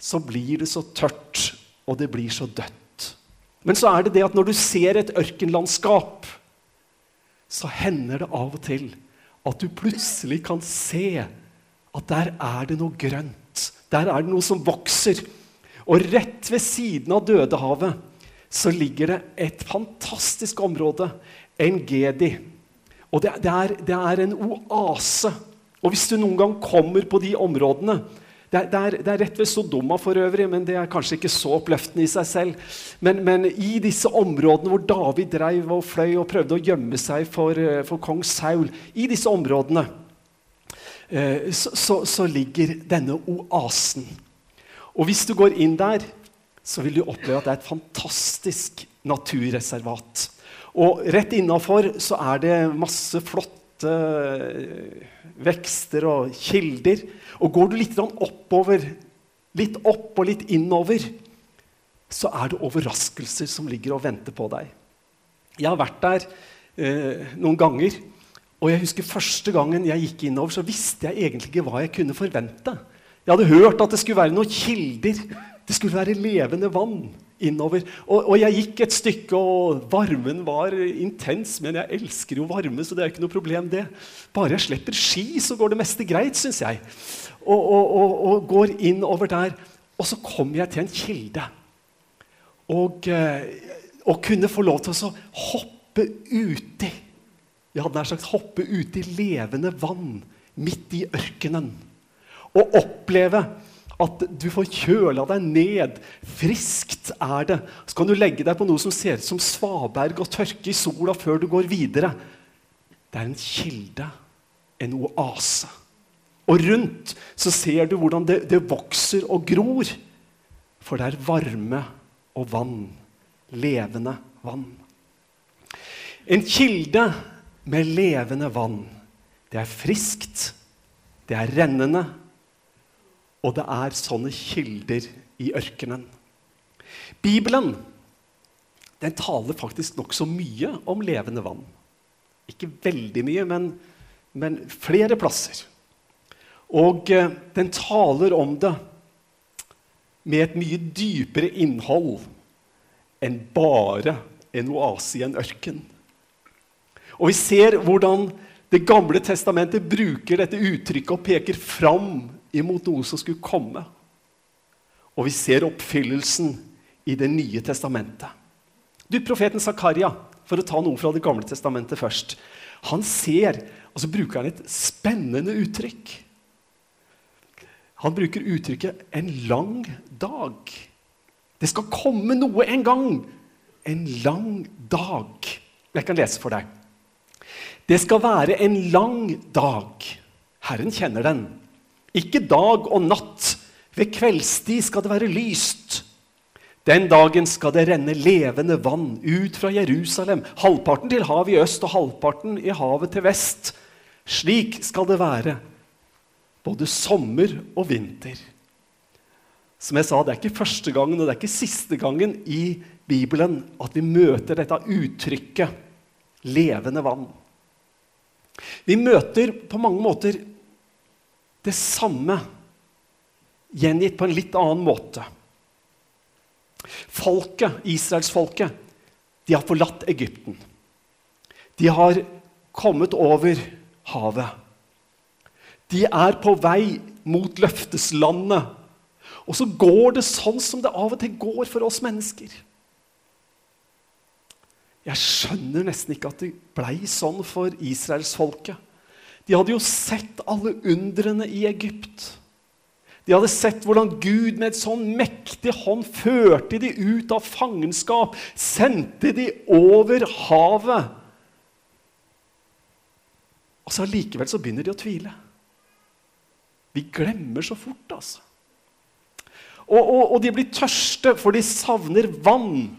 så blir det så tørt, og det blir så dødt. Men så er det det at når du ser et ørkenlandskap, så hender det av og til at du plutselig kan se at der er det noe grønt. Der er det noe som vokser. Og rett ved siden av Dødehavet så ligger det et fantastisk område, En Gedi. Og det, det, er, det er en oase. Og hvis du noen gang kommer på de områdene det er, det, er, det er, rett ved Sodoma for øvrig, men det er kanskje ikke så oppløftende i seg selv. Men, men i disse områdene hvor David dreiv og fløy og prøvde å gjemme seg for, eh, for kong Saul, i disse områdene eh, så, så, så, ligger denne oasen. Og hvis du går inn der, så vil du oppleve at det er et fantastisk naturreservat. Og rett innafor så er det masse flotte eh, vekster og kilder. Og går du litt oppover, litt opp og litt innover, så er det overraskelser som ligger og venter på deg. Jeg har vært der eh, noen ganger. Og jeg husker Første gangen jeg gikk innover, så visste jeg egentlig ikke hva jeg kunne forvente. Jeg hadde hørt at det skulle være noen kilder. Det skulle være levende vann innover. Og, og, jeg gikk et stykke, og varmen var intens. Men jeg elsker jo varme, så det er jo ikke noe problem, det. Bare jeg slipper ski, så går det meste greit, syns jeg. Og, og, og, går inn over der. Og så kommer jeg til en kilde. Eh, og kunne få lov til å hoppe uti. Jeg hadde nær sagt hoppe uti levende vann midt i ørkenen. Og oppleve at du får kjøla deg ned. Friskt er det. Så kan du legge deg på noe som ser ut som svaberg og tørke i sola før du går videre. Det er en kilde, en oase. Og rundt så ser du hvordan det, det vokser og gror. For det er varme og vann. Levende vann. En kilde med levende vann. Det er friskt, det er rennende, og det er sånne kilder i ørkenen. Bibelen den taler faktisk nokså mye om levende vann. Ikke veldig mye, men, men flere plasser. Og eh, den taler om det med et mye dypere innhold enn bare en oase i en ørken. Og vi ser hvordan Det gamle testamentet bruker dette uttrykket og peker fram imot noe som skulle komme. Og vi ser oppfyllelsen i Det nye testamentet. Du, Profeten Zakaria, for å ta noe fra Det gamle testamentet først, han ser, og så bruker han et spennende uttrykk. Han bruker uttrykket 'en lang dag'. Det skal komme noe en gang. En lang dag. Jeg kan lese for deg. Det skal være en lang dag. Herren kjenner den. Ikke dag og natt. Ved kveldstid skal det være lyst. Den dagen skal det renne levende vann ut fra Jerusalem, halvparten til havet i øst og halvparten i havet til vest. Slik skal det være både sommer og vinter. Som jeg sa, Det er ikke første gangen og det er ikke siste gangen i Bibelen at vi møter dette uttrykket 'levende vann'. Vi møter på mange måter det samme gjengitt på en litt annen måte. Folket, Israelsfolket, de har forlatt Egypten. De har kommet over havet. De er på vei mot løfteslandet. Og så går det sånn som det av og til går for oss mennesker. Jeg skjønner nesten ikke at det blei sånn for israelsfolket. De hadde jo sett alle undrene i Egypt. De hadde sett hvordan Gud med et sånn mektig hånd førte de ut av fangenskap, sendte de over havet. Og så allikevel så begynner de å tvile. Vi glemmer så fort, altså. Og, og, og de blir tørste, for de savner vann.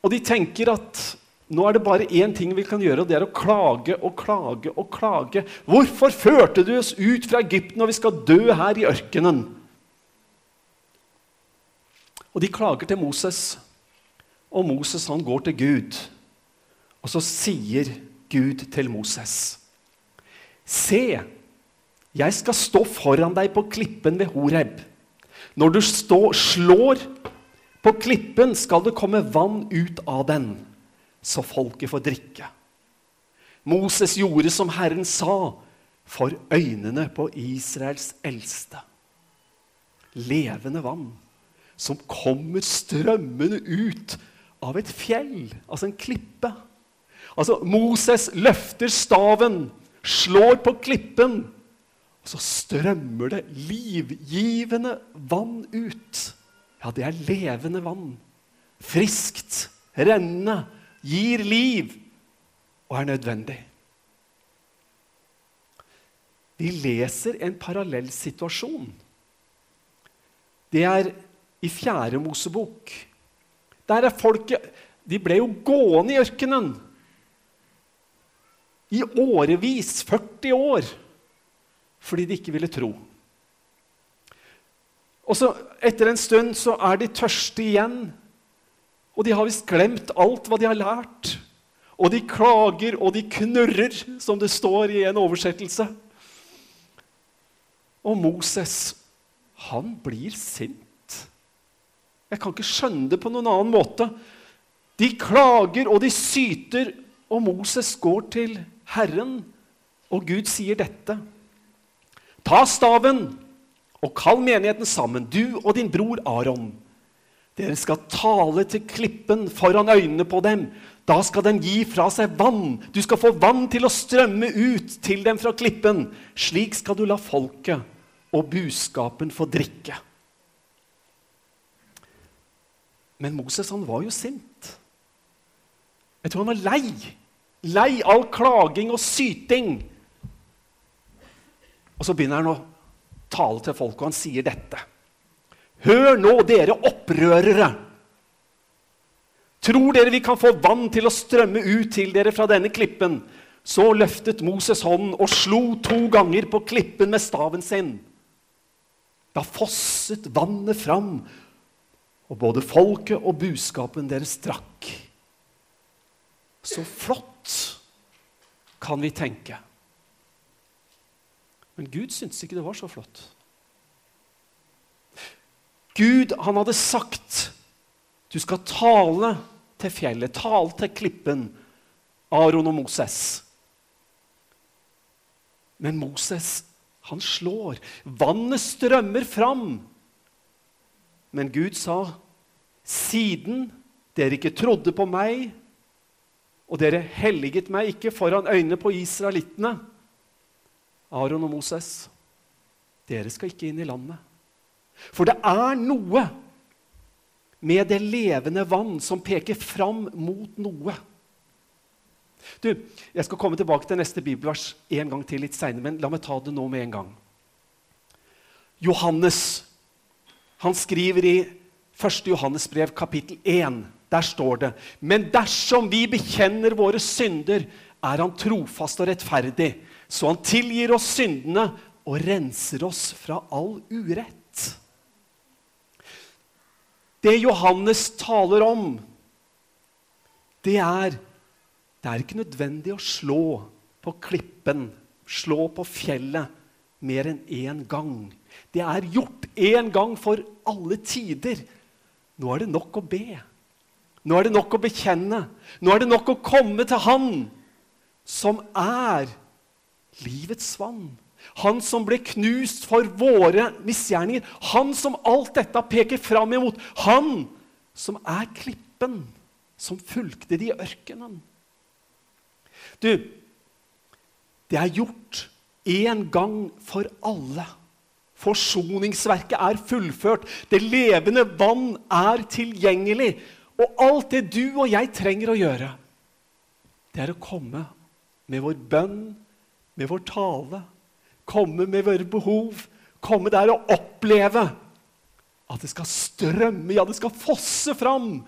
Og de tenker at nå er det bare én ting vi kan gjøre, og det er å klage og klage og klage. Hvorfor førte du oss ut fra Egypten og vi skal dø her i ørkenen? Og de klager til Moses, og Moses han går til Gud. Og så sier Gud til Moses.: Se, jeg skal stå foran deg på klippen ved Horeb. Når du stå, slår på klippen, skal det komme vann ut av den, så folket får drikke. Moses gjorde som Herren sa, for øynene på Israels eldste. Levende vann som kommer strømmende ut av et fjell, altså en klippe. Altså, Moses løfter staven, slår på klippen, og så strømmer det livgivende vann ut. Ja, det er levende vann. Friskt, rennende, gir liv og er nødvendig. Vi leser en parallell situasjon. Det er i Fjerde Mosebok. Der er folket De ble jo gående i ørkenen i årevis, 40 år, fordi de ikke ville tro. Og så Etter en stund så er de tørste igjen, og de har visst glemt alt hva de har lært. Og de klager og de knurrer, som det står i en oversettelse. Og Moses, han blir sint. Jeg kan ikke skjønne det på noen annen måte. De klager og de syter, og Moses går til Herren, og Gud sier dette. Ta staven og kall menigheten sammen, du og din bror Aron. Dere skal tale til klippen foran øynene på dem. Da skal den gi fra seg vann. Du skal få vann til å strømme ut til dem fra klippen. Slik skal du la folket og buskapen få drikke. Men Moses han var jo sint. Jeg tror han var lei. Lei all klaging og syting. Og så begynner han å tale til folket, og han sier dette. Hør nå, dere opprørere! Tror dere vi kan få vann til å strømme ut til dere fra denne klippen? Så løftet Moses hånden og slo to ganger på klippen med staven sin. Da fosset vannet fram, og både folket og buskapen deres drakk. Så flott, kan vi tenke. Men Gud syntes ikke det var så flott. Gud han hadde sagt du skal tale til fjellet, tale til klippen, Aron og Moses. Men Moses, han slår. Vannet strømmer fram. Men Gud sa, siden dere ikke trodde på meg, og dere helliget meg ikke foran øynene på israelittene, Aron og Moses, dere skal ikke inn i landet. For det er noe med det levende vann som peker fram mot noe. Du, Jeg skal komme tilbake til neste bibelvers en gang til litt seinere, men la meg ta det nå med en gang. Johannes han skriver i 1. Johannes brev, kapittel 1. Der står det.: Men dersom vi bekjenner våre synder, er han trofast og rettferdig, så han tilgir oss syndene og renser oss fra all urett. Det Johannes taler om, det er Det er ikke nødvendig å slå på klippen, slå på fjellet, mer enn én gang. Det er gjort én gang for alle tider. Nå er det nok å be. Nå er det nok å bekjenne. Nå er det nok å komme til Han som er livets vann. Han som ble knust for våre misgjerninger. Han som alt dette peker fram imot. Han som er klippen som fulgte de i ørkenen. Du, det er gjort én gang for alle. Forsoningsverket er fullført. Det levende vann er tilgjengelig. Og alt det du og jeg trenger å gjøre, det er å komme med vår bønn, med vår tale, komme med våre behov, komme der og oppleve at det skal strømme, ja, det skal fosse fram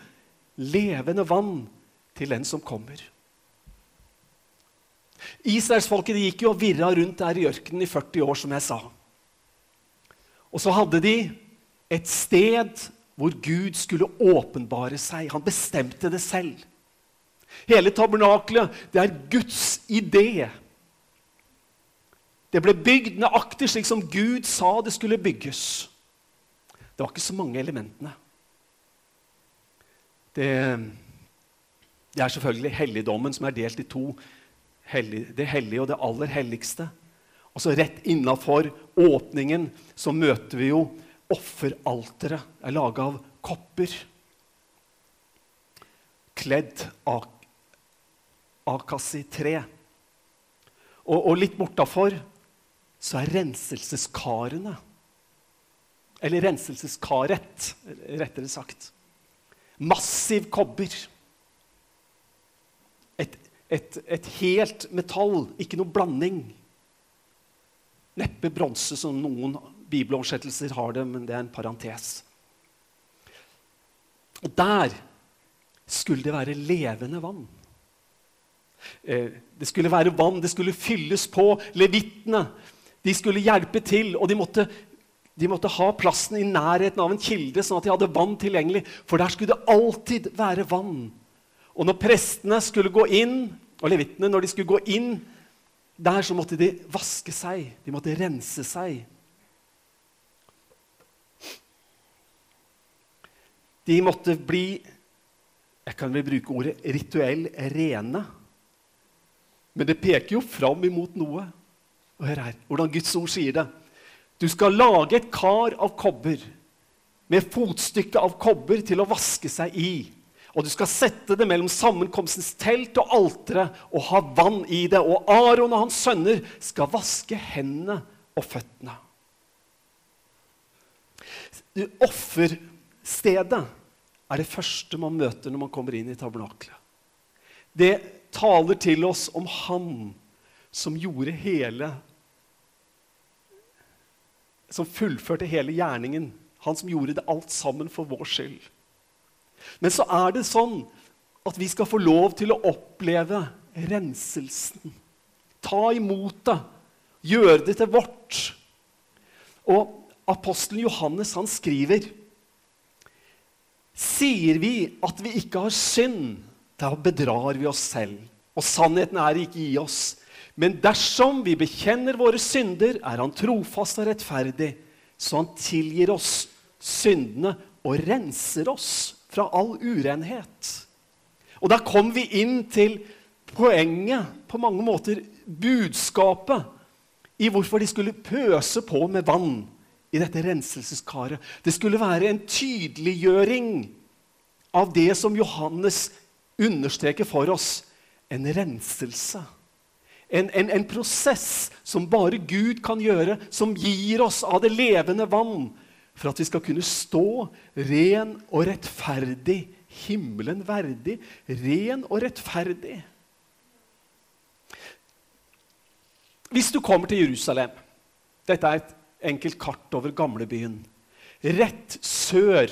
levende vann til den som kommer. Israelsfolket gikk jo og virra rundt der i ørkenen i 40 år, som jeg sa. Og så hadde de et sted hvor Gud skulle åpenbare seg. Han bestemte det selv. Hele tabernakelet, det er Guds idé. Det ble bygd nøyaktig slik som Gud sa det skulle bygges. Det var ikke så mange elementene. Det, det er selvfølgelig helligdommen som er delt i to. Hellig, det hellige og det aller helligste. Og så rett innafor åpningen så møter vi jo offeralteret. er laga av kopper. Kledd av akassi-tre. Og, og litt bortafor så er renselseskarene. Eller renselseskaret, rettere sagt. Massiv kobber. Et, et, et helt metall, ikke noe blanding. Neppe bronse, som noen bibeloversettelser har det, men det er en parentes. Og der skulle det være levende vann. Eh, det skulle være vann, det skulle fylles på. Levitene de skulle hjelpe til, og de måtte, de måtte, ha plassen i nærheten av en kilde, sånn at de hadde vann tilgjengelig. For der skulle det alltid være vann. Og når prestene skulle gå inn, og levitene når de skulle gå inn der, så måtte de vaske seg. De måtte rense seg. De måtte bli Jeg kan vel bruke ordet rituell rene. Men det peker jo fram imot noe. Og hør her, hvordan Guds ord sier det. Du skal lage et kar av kobber med fotstykke av kobber til å vaske seg i. Og du skal sette det mellom sammenkomstens telt og alteret og ha vann i det. Og Aron og hans sønner skal vaske hendene og føttene. Offerstedet er det første man møter når man kommer inn i tabernaklet. Det taler til oss om Han som gjorde hele Som fullførte hele gjerningen. Han som gjorde det alt sammen for vår skyld. Men så er det sånn at vi skal få lov til å oppleve renselsen. Ta imot det. Gjøre det til vårt. Og apostelen Johannes han skriver Sier vi at vi ikke har synd, da bedrar vi oss selv, og sannheten er ikke i oss. Men dersom vi bekjenner våre synder, er Han trofast og rettferdig, så Han tilgir oss syndene og renser oss fra all urenhet. Og da kom vi inn til poenget, på mange måter budskapet, i hvorfor de skulle pøse på med vann i dette renselseskaret. Det skulle være en tydeliggjøring av det som Johannes understreker for oss en renselse. En, en, en, prosess som bare Gud kan gjøre, som gir oss av det levende vann, for at vi skal kunne stå ren og rettferdig, himmelen verdig, ren og rettferdig. Hvis du kommer til Jerusalem Dette er et enkelt kart over gamlebyen. Rett sør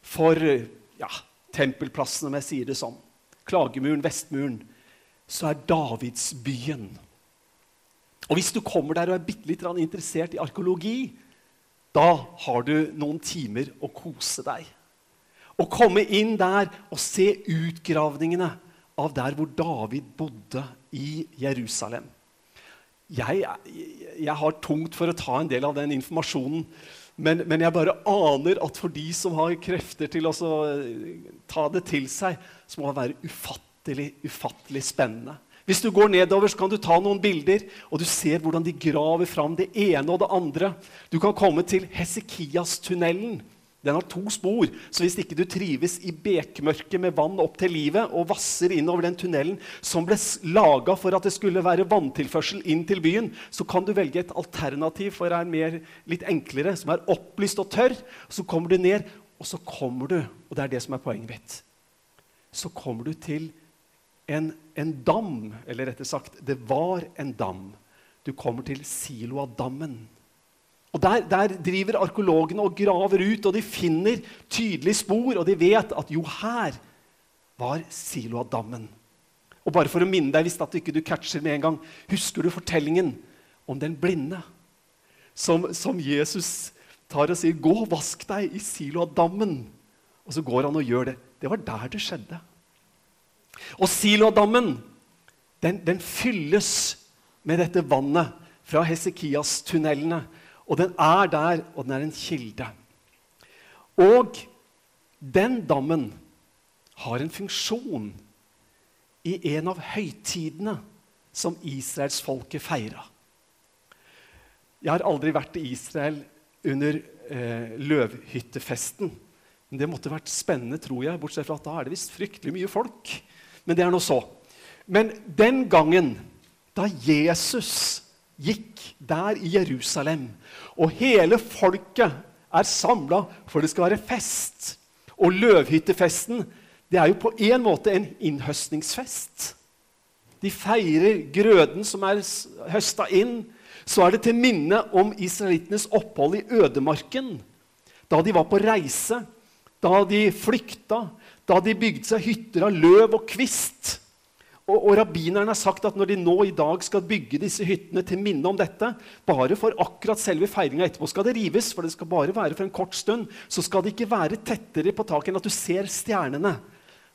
for ja, tempelplassen, om jeg sier det sånn klagemuren, Vestmuren, så er Davidsbyen. Og Hvis du kommer der og er bitte litt interessert i arkeologi, da har du noen timer å kose deg. Å komme inn der og se utgravningene av der hvor David bodde i Jerusalem. Jeg, jeg, har tungt for å ta en del av den informasjonen. Men, men jeg bare aner at for de som har krefter til å ta det til seg, så må det være ufattelig, ufattelig spennende. Hvis du går nedover, så kan du ta noen bilder, og du ser hvordan de graver fram det ene og det andre. Du kan komme til Hesekias-tunnelen. Den har to spor, så hvis ikke du trives i bekmørket med vann opp til livet og vasser innover den tunnelen som ble laga for at det skulle være vanntilførsel inn til byen, så kan du velge et alternativ for er mer, litt enklere, som er opplyst og tørr. Så kommer du ned, og så kommer du, og det er det som er poenget mitt så kommer du til en, en dam. Eller rettere sagt, det var en dam. Du kommer til Siloadammen. Og der, der, driver arkeologene og graver ut, og de finner tydelige spor. Og de vet at jo, her var Siloadammen. Og bare for å minne deg, hvis du ikke catcher med en gang, husker du fortellingen om den blinde? Som, som Jesus tar og sier, 'Gå og vask deg i Siloadammen'. Og så går han og gjør det. Det var der det skjedde. Og Silodammen den, den fylles med dette vannet fra Hesekias-tunnelene. Og den er der, og den er en kilde. Og den dammen har en funksjon i en av høytidene som israelsfolket feira. Jeg har aldri vært i Israel under eh, løvhyttefesten. Men Det måtte vært spennende, tror jeg, bortsett fra at da er det visst fryktelig mye folk. Men det er nå så. Men den gangen da Jesus gikk der i Jerusalem, og hele folket er samla for det skal være fest Og løvhyttefesten det er jo på en måte en innhøstningsfest. De feirer grøden som er høsta inn. Så er det til minne om israelittenes opphold i ødemarken. Da de var på reise, da de flykta, da de bygde seg hytter av løv og kvist. Og, og Rabbinerne har sagt at når de nå i dag skal bygge disse hyttene til minne om dette, bare for akkurat selve feiringa etterpå skal det rives, for det skal bare være for en kort stund, så skal det ikke være tettere på taket enn at du ser stjernene.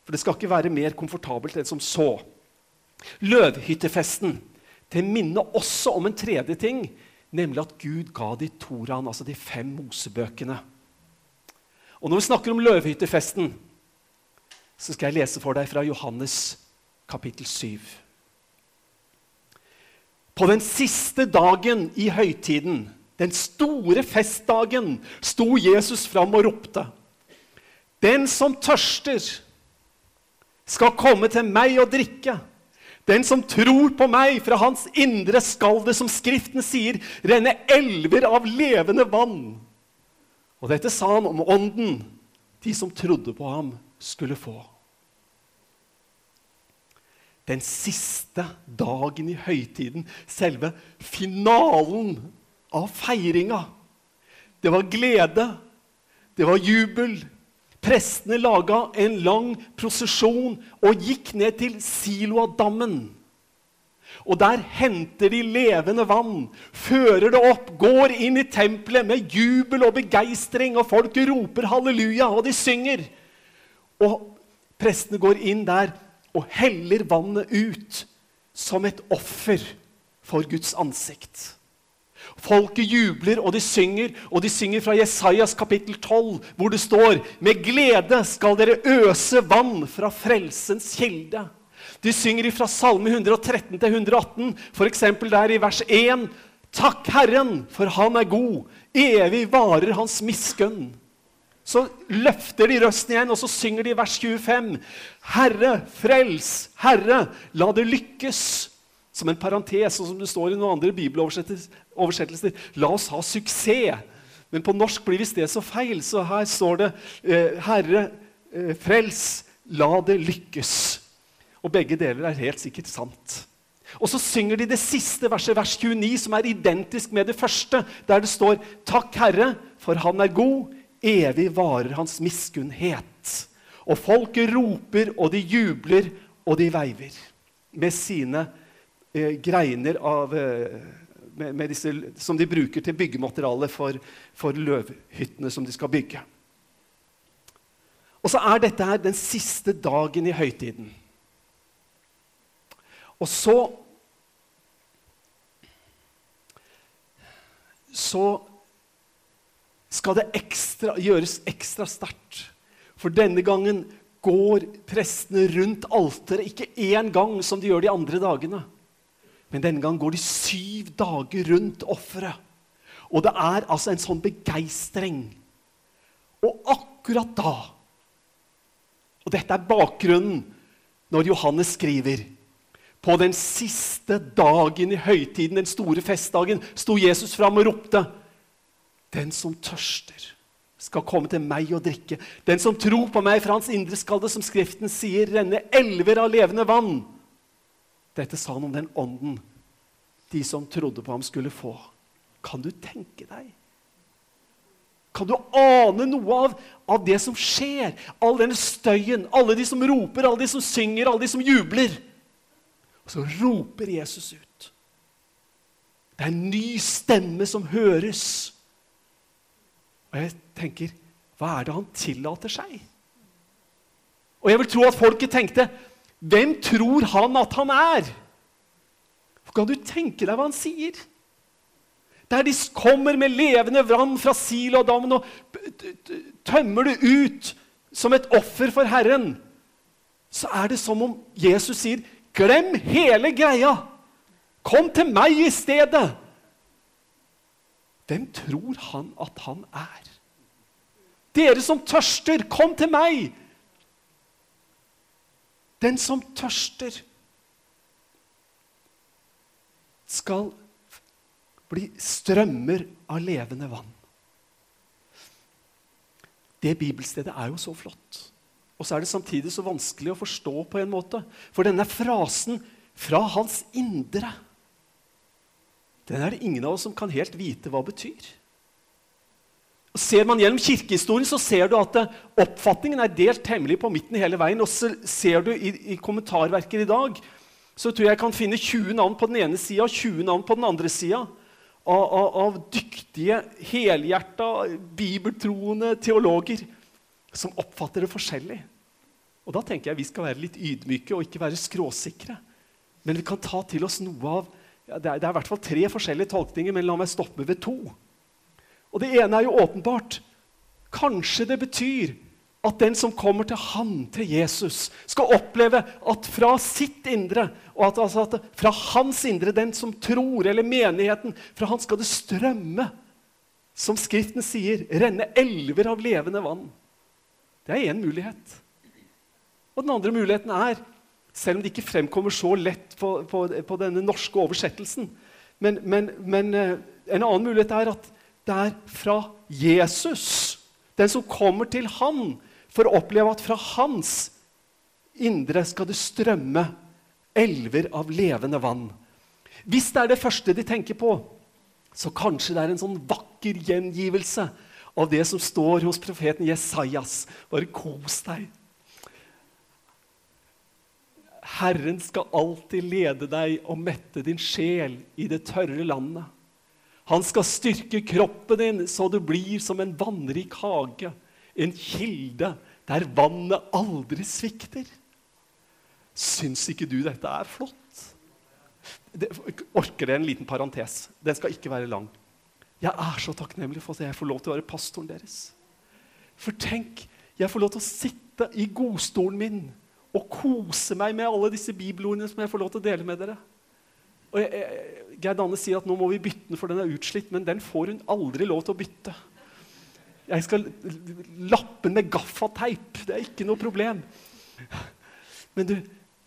For det skal ikke være mer komfortabelt enn som så. Løvhyttefesten til minne også om en tredje ting, nemlig at Gud ga de Toraen, altså de fem Mosebøkene. Og når vi snakker om løvhyttefesten, så skal jeg lese for deg fra Johannes kapittel 7. På den siste dagen i høytiden, den store festdagen, sto Jesus fram og ropte. Den som tørster, skal komme til meg og drikke. Den som tror på meg, fra hans indre skal det, som Skriften sier, renne elver av levende vann. Og dette sa han om ånden de som trodde på ham, skulle få den siste dagen i høytiden, selve finalen av feiringa. Det var glede, det var jubel. Prestene laga en lang prosesjon og gikk ned til Siloadammen. Og der henter de levende vann, fører det opp, går inn i tempelet med jubel og begeistring, og folk roper halleluja, og de synger. Og prestene går inn der og heller vannet ut som et offer for Guds ansikt. Folket jubler, og de synger, og de synger fra Jesajas kapittel 12, hvor det står Med glede skal dere øse vann fra frelsens kilde. De synger fra Salme 113 til 118, f.eks. der i vers 1. Takk Herren, for Han er god. Evig varer Hans miskunn. Så løfter de røsten igjen, og så synger de vers 25. Herre, frels! Herre, la det lykkes! Som en parentes, og som det står i noen andre bibeloversettelser. La oss ha suksess! Men på norsk blir visst det så feil, så her står det eh, Herre, eh, frels! La det lykkes! Og begge deler er helt sikkert sant. Og så synger de det siste verset, vers 29, som er identisk med det første, der det står Takk, Herre, for Han er god. Evig varer hans miskunnhet. Og folket roper, og de jubler, og de veiver med sine eh, greiner av, eh, med, med disse, som de bruker til byggemateriale for, for løvhyttene som de skal bygge. Og så er dette her den siste dagen i høytiden. Og så Så skal det ekstra, gjøres ekstra sterkt. For denne gangen går prestene rundt alteret ikke én gang som de gjør de andre dagene. Men denne gangen går de syv dager rundt offeret. Og det er altså en sånn begeistring. Og akkurat da Og dette er bakgrunnen når Johannes skriver På den siste dagen i høytiden, den store festdagen, sto Jesus fram og ropte den som tørster, skal komme til meg og drikke. Den som tror på meg, fra hans indre skal det, som Skriften sier, renne elver av levende vann. Dette sa han om den ånden de som trodde på ham, skulle få. Kan du tenke deg? Kan du ane noe av, av det som skjer? All denne støyen, alle de som roper, alle de som synger, alle de som jubler. Og så roper Jesus ut. Det er en ny stemme som høres. Og jeg tenker hva er det han tillater seg? Og jeg vil tro at folket tenkte hvem tror han at han er? Kan du tenke deg hva han sier? Der de kommer med levende vann fra Silodammen og tømmer det ut som et offer for Herren, så er det som om Jesus sier, 'Glem hele greia! Kom til meg i stedet!' Hvem tror han at han er? Dere som tørster, kom til meg! Den som tørster, skal bli strømmer av levende vann. Det bibelstedet er jo så flott. Og så er det samtidig så vanskelig å forstå på en måte. For denne frasen 'fra hans indre' den er det ingen av oss som kan helt vite hva betyr. Og ser man gjennom kirkehistorien, så ser du at oppfatningen er delt hemmelig på midten hele veien. Og så ser du i, i kommentarverker i dag så tror jeg jeg kan finne 20 navn på den ene sida og 20 navn på den andre sida. Av, av, av, dyktige, helhjerta, bibeltroende teologer som oppfatter det forskjellig. Og Da tenker jeg vi skal være litt ydmyke og ikke være skråsikre. Men vi kan ta til oss noe av ja, det, er, det er i hvert fall tre forskjellige tolkninger, men la meg stoppe ved to. Og Det ene er jo åpenbart. Kanskje det betyr at den som kommer til han, til Jesus, skal oppleve at fra sitt indre, og at, altså at fra hans indre, den som tror, eller menigheten, fra han skal det strømme, som Skriften sier, renne elver av levende vann. Det er én mulighet. Og den andre muligheten er, selv om det ikke fremkommer så lett på, på, på denne norske oversettelsen men, men, men, eh, en annen mulighet er at det er fra Jesus, den som kommer til Han, for å oppleve at fra hans indre skal det strømme elver av levende vann. Hvis det er det første de tenker på, så kanskje det er en sånn vakker gjengivelse av det som står hos profeten Jesajas. Bare kos deg. Herren skal alltid lede deg og mette din sjel i det tørre landet. Han skal styrke kroppen din så du blir som en vannrik hage, en kilde der vannet aldri svikter. Syns ikke du dette er flott? Det, orker dere en liten parentes? Den skal ikke være lang. Jeg er så takknemlig for at jeg får lov til å være pastoren deres. For tenk, jeg får lov til å sitte i godstolen min og kose meg med alle disse bibelordene som jeg får lov til å dele med dere. Og Geir Danne sier at nå må vi bytte den, for den er utslitt. Men den får hun aldri lov til å bytte. Jeg skal lappe den med gaffateip. Det er ikke noe problem. Men du,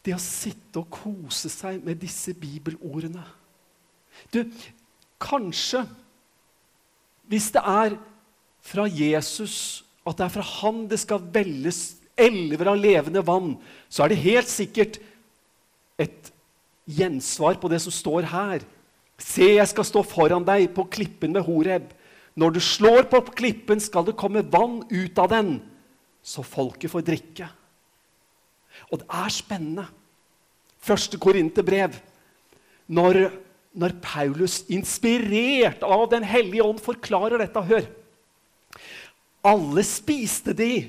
det å sitte og kose seg med disse bibelordene Du, kanskje Hvis det er fra Jesus, at det er fra han det skal velles elver av levende vann, så er det helt sikkert et gjensvar på det som står her. Se, jeg skal stå foran deg på klippen ved Horeb. Når du slår på klippen, skal det komme vann ut av den, så folket får drikke. Og det er spennende. Første Korinterbrev. Når, når Paulus, inspirert av Den hellige ånd, forklarer dette Hør. Alle spiste de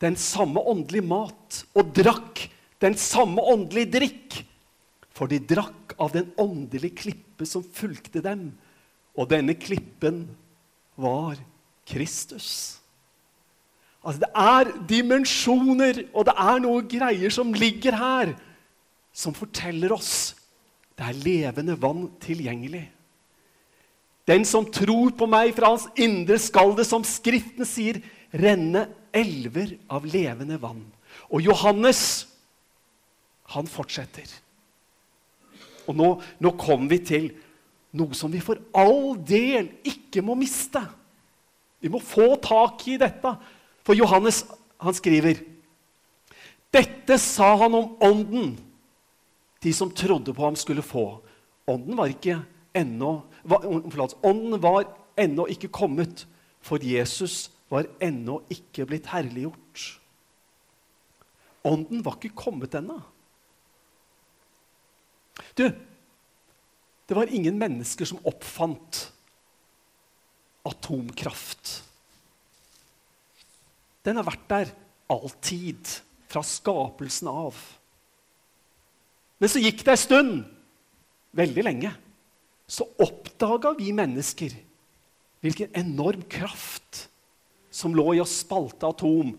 den samme åndelige mat og drakk den samme åndelige drikk. For de drakk av den åndelige klippe som fulgte dem. Og denne klippen var Kristus. Altså, det er dimensjoner, og det er noe greier som ligger her, som forteller oss det er levende vann tilgjengelig. Den som tror på meg, fra hans indre skal det, som Skriften sier, renne elver av levende vann. Og Johannes, han fortsetter. Og nå, nå kommer vi til noe som vi for all del ikke må miste. Vi må få tak i dette. For Johannes, han skriver Dette sa han om ånden de som trodde på ham, skulle få. Ånden var ikke ennå Ånden var ennå ikke kommet, for Jesus var ennå ikke blitt herliggjort. Ånden var ikke kommet ennå. Du, det var ingen mennesker som oppfant atomkraft. Den har vært der alltid, fra skapelsen av. Men så gikk det ei stund, veldig lenge, så oppdaga vi mennesker hvilken enorm kraft som lå i å spalte atom.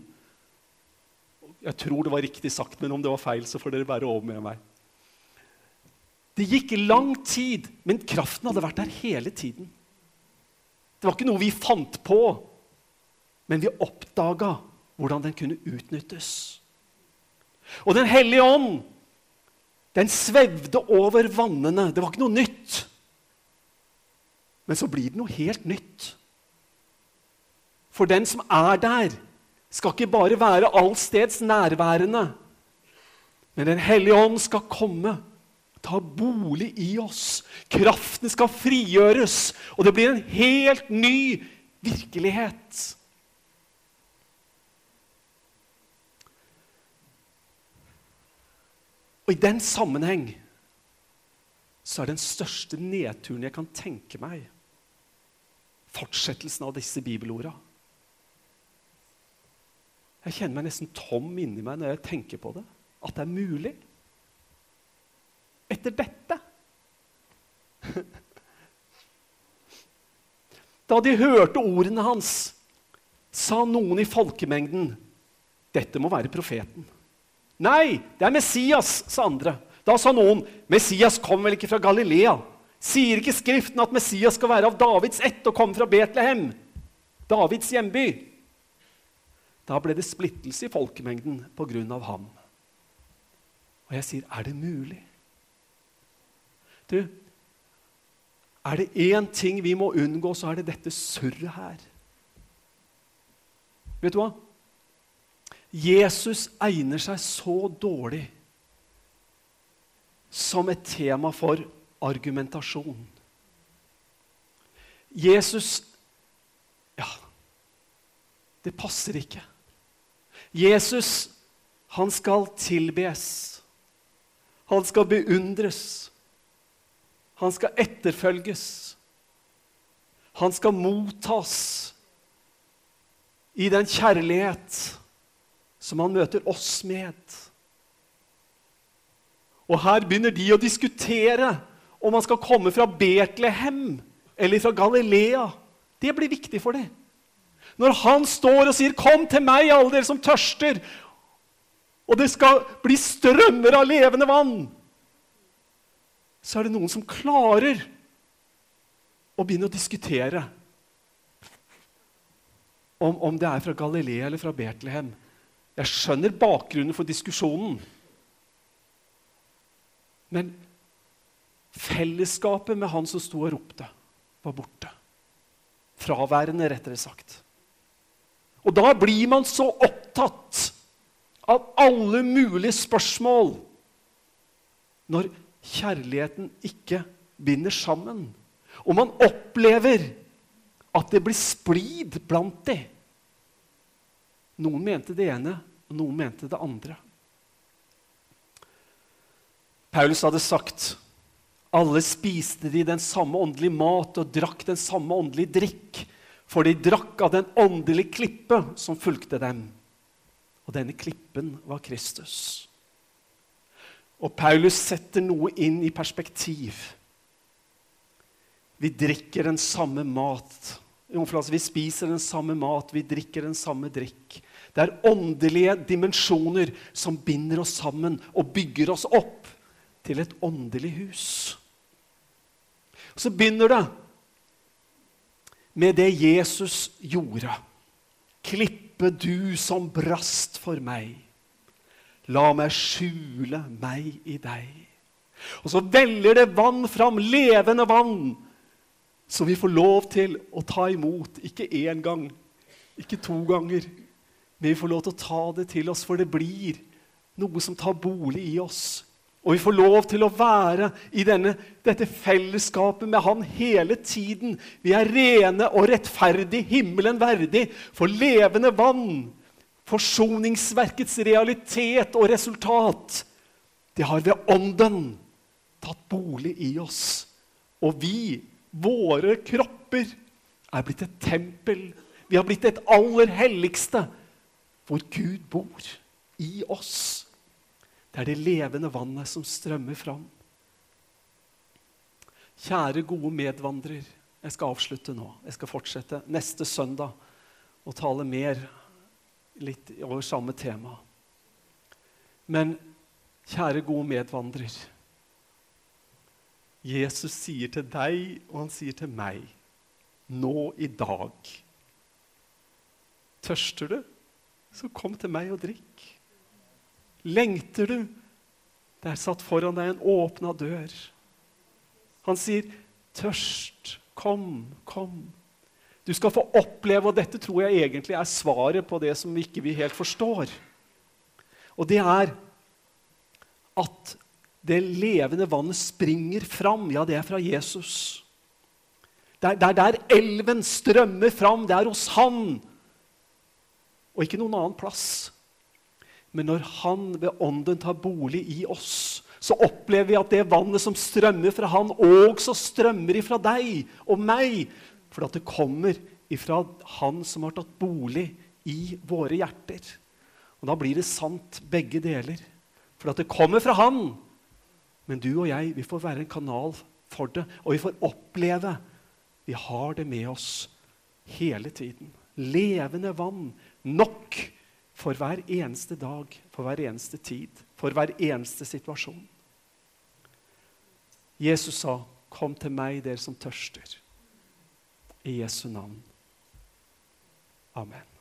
Jeg tror det var riktig sagt, men om det var feil, så får dere bære over med meg. Det gikk lang tid, men kraften hadde vært der hele tiden. Det var ikke noe vi fant på, men vi oppdaga hvordan den kunne utnyttes. Og Den hellige ånd, den svevde over vannene. Det var ikke noe nytt. Men så blir det noe helt nytt. For den som er der, skal ikke bare være allsteds nærværende. Men Den hellige ånd skal komme, ta bolig i oss. Kraften skal frigjøres, og det blir en helt ny virkelighet. Og i den sammenheng så er den største nedturen jeg kan tenke meg, fortsettelsen av disse bibelorda. Jeg kjenner meg nesten tom inni meg når jeg tenker på det. At det er mulig. Etter dette. Da de hørte ordene hans, sa noen i folkemengden, 'Dette må være profeten.' Nei, det er Messias, sa andre. Da sa noen, Messias kom vel ikke fra Galilea? Sier ikke Skriften at Messias skal være av Davids ett og komme fra Betlehem? Davids hjemby? Da ble det splittelse i folkemengden på grunn av ham. Og jeg sier, er det mulig? Du, er det én ting vi må unngå, så er det dette surret her. Vet du hva? Jesus egner seg så dårlig som et tema for argumentasjon. Jesus Ja, det passer ikke. Jesus, han skal tilbes. Han skal beundres. Han skal etterfølges. Han skal mottas i den kjærlighet som han møter oss med. Og her begynner de å diskutere om han skal komme fra Betlehem eller fra Galilea. Det blir viktig for dem. Når han står og sier, 'Kom til meg, alle dere som tørster', og det skal bli strømmer av levende vann, så er det noen som klarer å begynne å diskutere om, om det er fra Galilea eller fra Betlehem. Jeg skjønner bakgrunnen for diskusjonen. Men fellesskapet med han som sto og ropte, var borte. Fraværende, rettere sagt. Og da blir man så opptatt av alle mulige spørsmål når kjærligheten ikke binder sammen. Og man opplever at det blir splid blant dem. Noen mente det ene, og noen mente det andre. Paulus hadde sagt alle spiste de den samme åndelige mat og drakk den samme åndelige drikk, for de drakk av den åndelige klippe som fulgte dem. Og denne klippen var Kristus. Og Paulus setter noe inn i perspektiv. Vi drikker den samme mat. Vi spiser den samme mat, vi drikker den samme drikk. Det er åndelige dimensjoner som binder oss sammen og bygger oss opp til et åndelig hus. Så begynner det med det Jesus gjorde. Klippe du som brast for meg. La meg skjule meg i deg. Og så veller det vann fram, levende vann, som vi får lov til å ta imot. Ikke én gang, ikke to ganger, men vi får lov til å ta det til oss, for det blir noe som tar bolig i oss. Og vi får lov til å være i denne, dette fellesskapet med Han hele tiden. Vi er rene og rettferdig, himmelen verdig, for levende vann. Forsoningsverkets realitet og resultat. Det har ved Ånden tatt bolig i oss. Og vi, våre kropper, er blitt et tempel. Vi har blitt et aller helligste hvor Gud bor i oss. Det er det levende vannet som strømmer fram. Kjære, gode medvandrer. Jeg skal avslutte nå. Jeg skal fortsette neste søndag og tale mer litt over samme tema. Men kjære, gode medvandrer. Jesus sier til deg, og han sier til meg, nå i dag Tørster du, så kom til meg og drikk. Lengter du? Det er satt foran deg en åpna dør. Han sier, 'Tørst, kom, kom'. Du skal få oppleve, og dette tror jeg egentlig er svaret på det som ikke vi helt forstår. Og det er at det levende vannet springer fram. Ja, det er fra Jesus. Det er der elven strømmer fram. Det er hos Han, og ikke noen annen plass. Men når Han ved Ånden tar bolig i oss, så opplever vi at det vannet som strømmer fra Han, også strømmer ifra deg og meg. For det kommer ifra Han som har tatt bolig i våre hjerter. Og Da blir det sant, begge deler. For det kommer fra Han. Men du og jeg vi får være en kanal for det, og vi får oppleve Vi har det med oss hele tiden. Levende vann. Nok for hver eneste dag, for hver eneste tid, for hver eneste situasjon. Jesus sa, 'Kom til meg, dere som tørster'. I Jesu navn. Amen.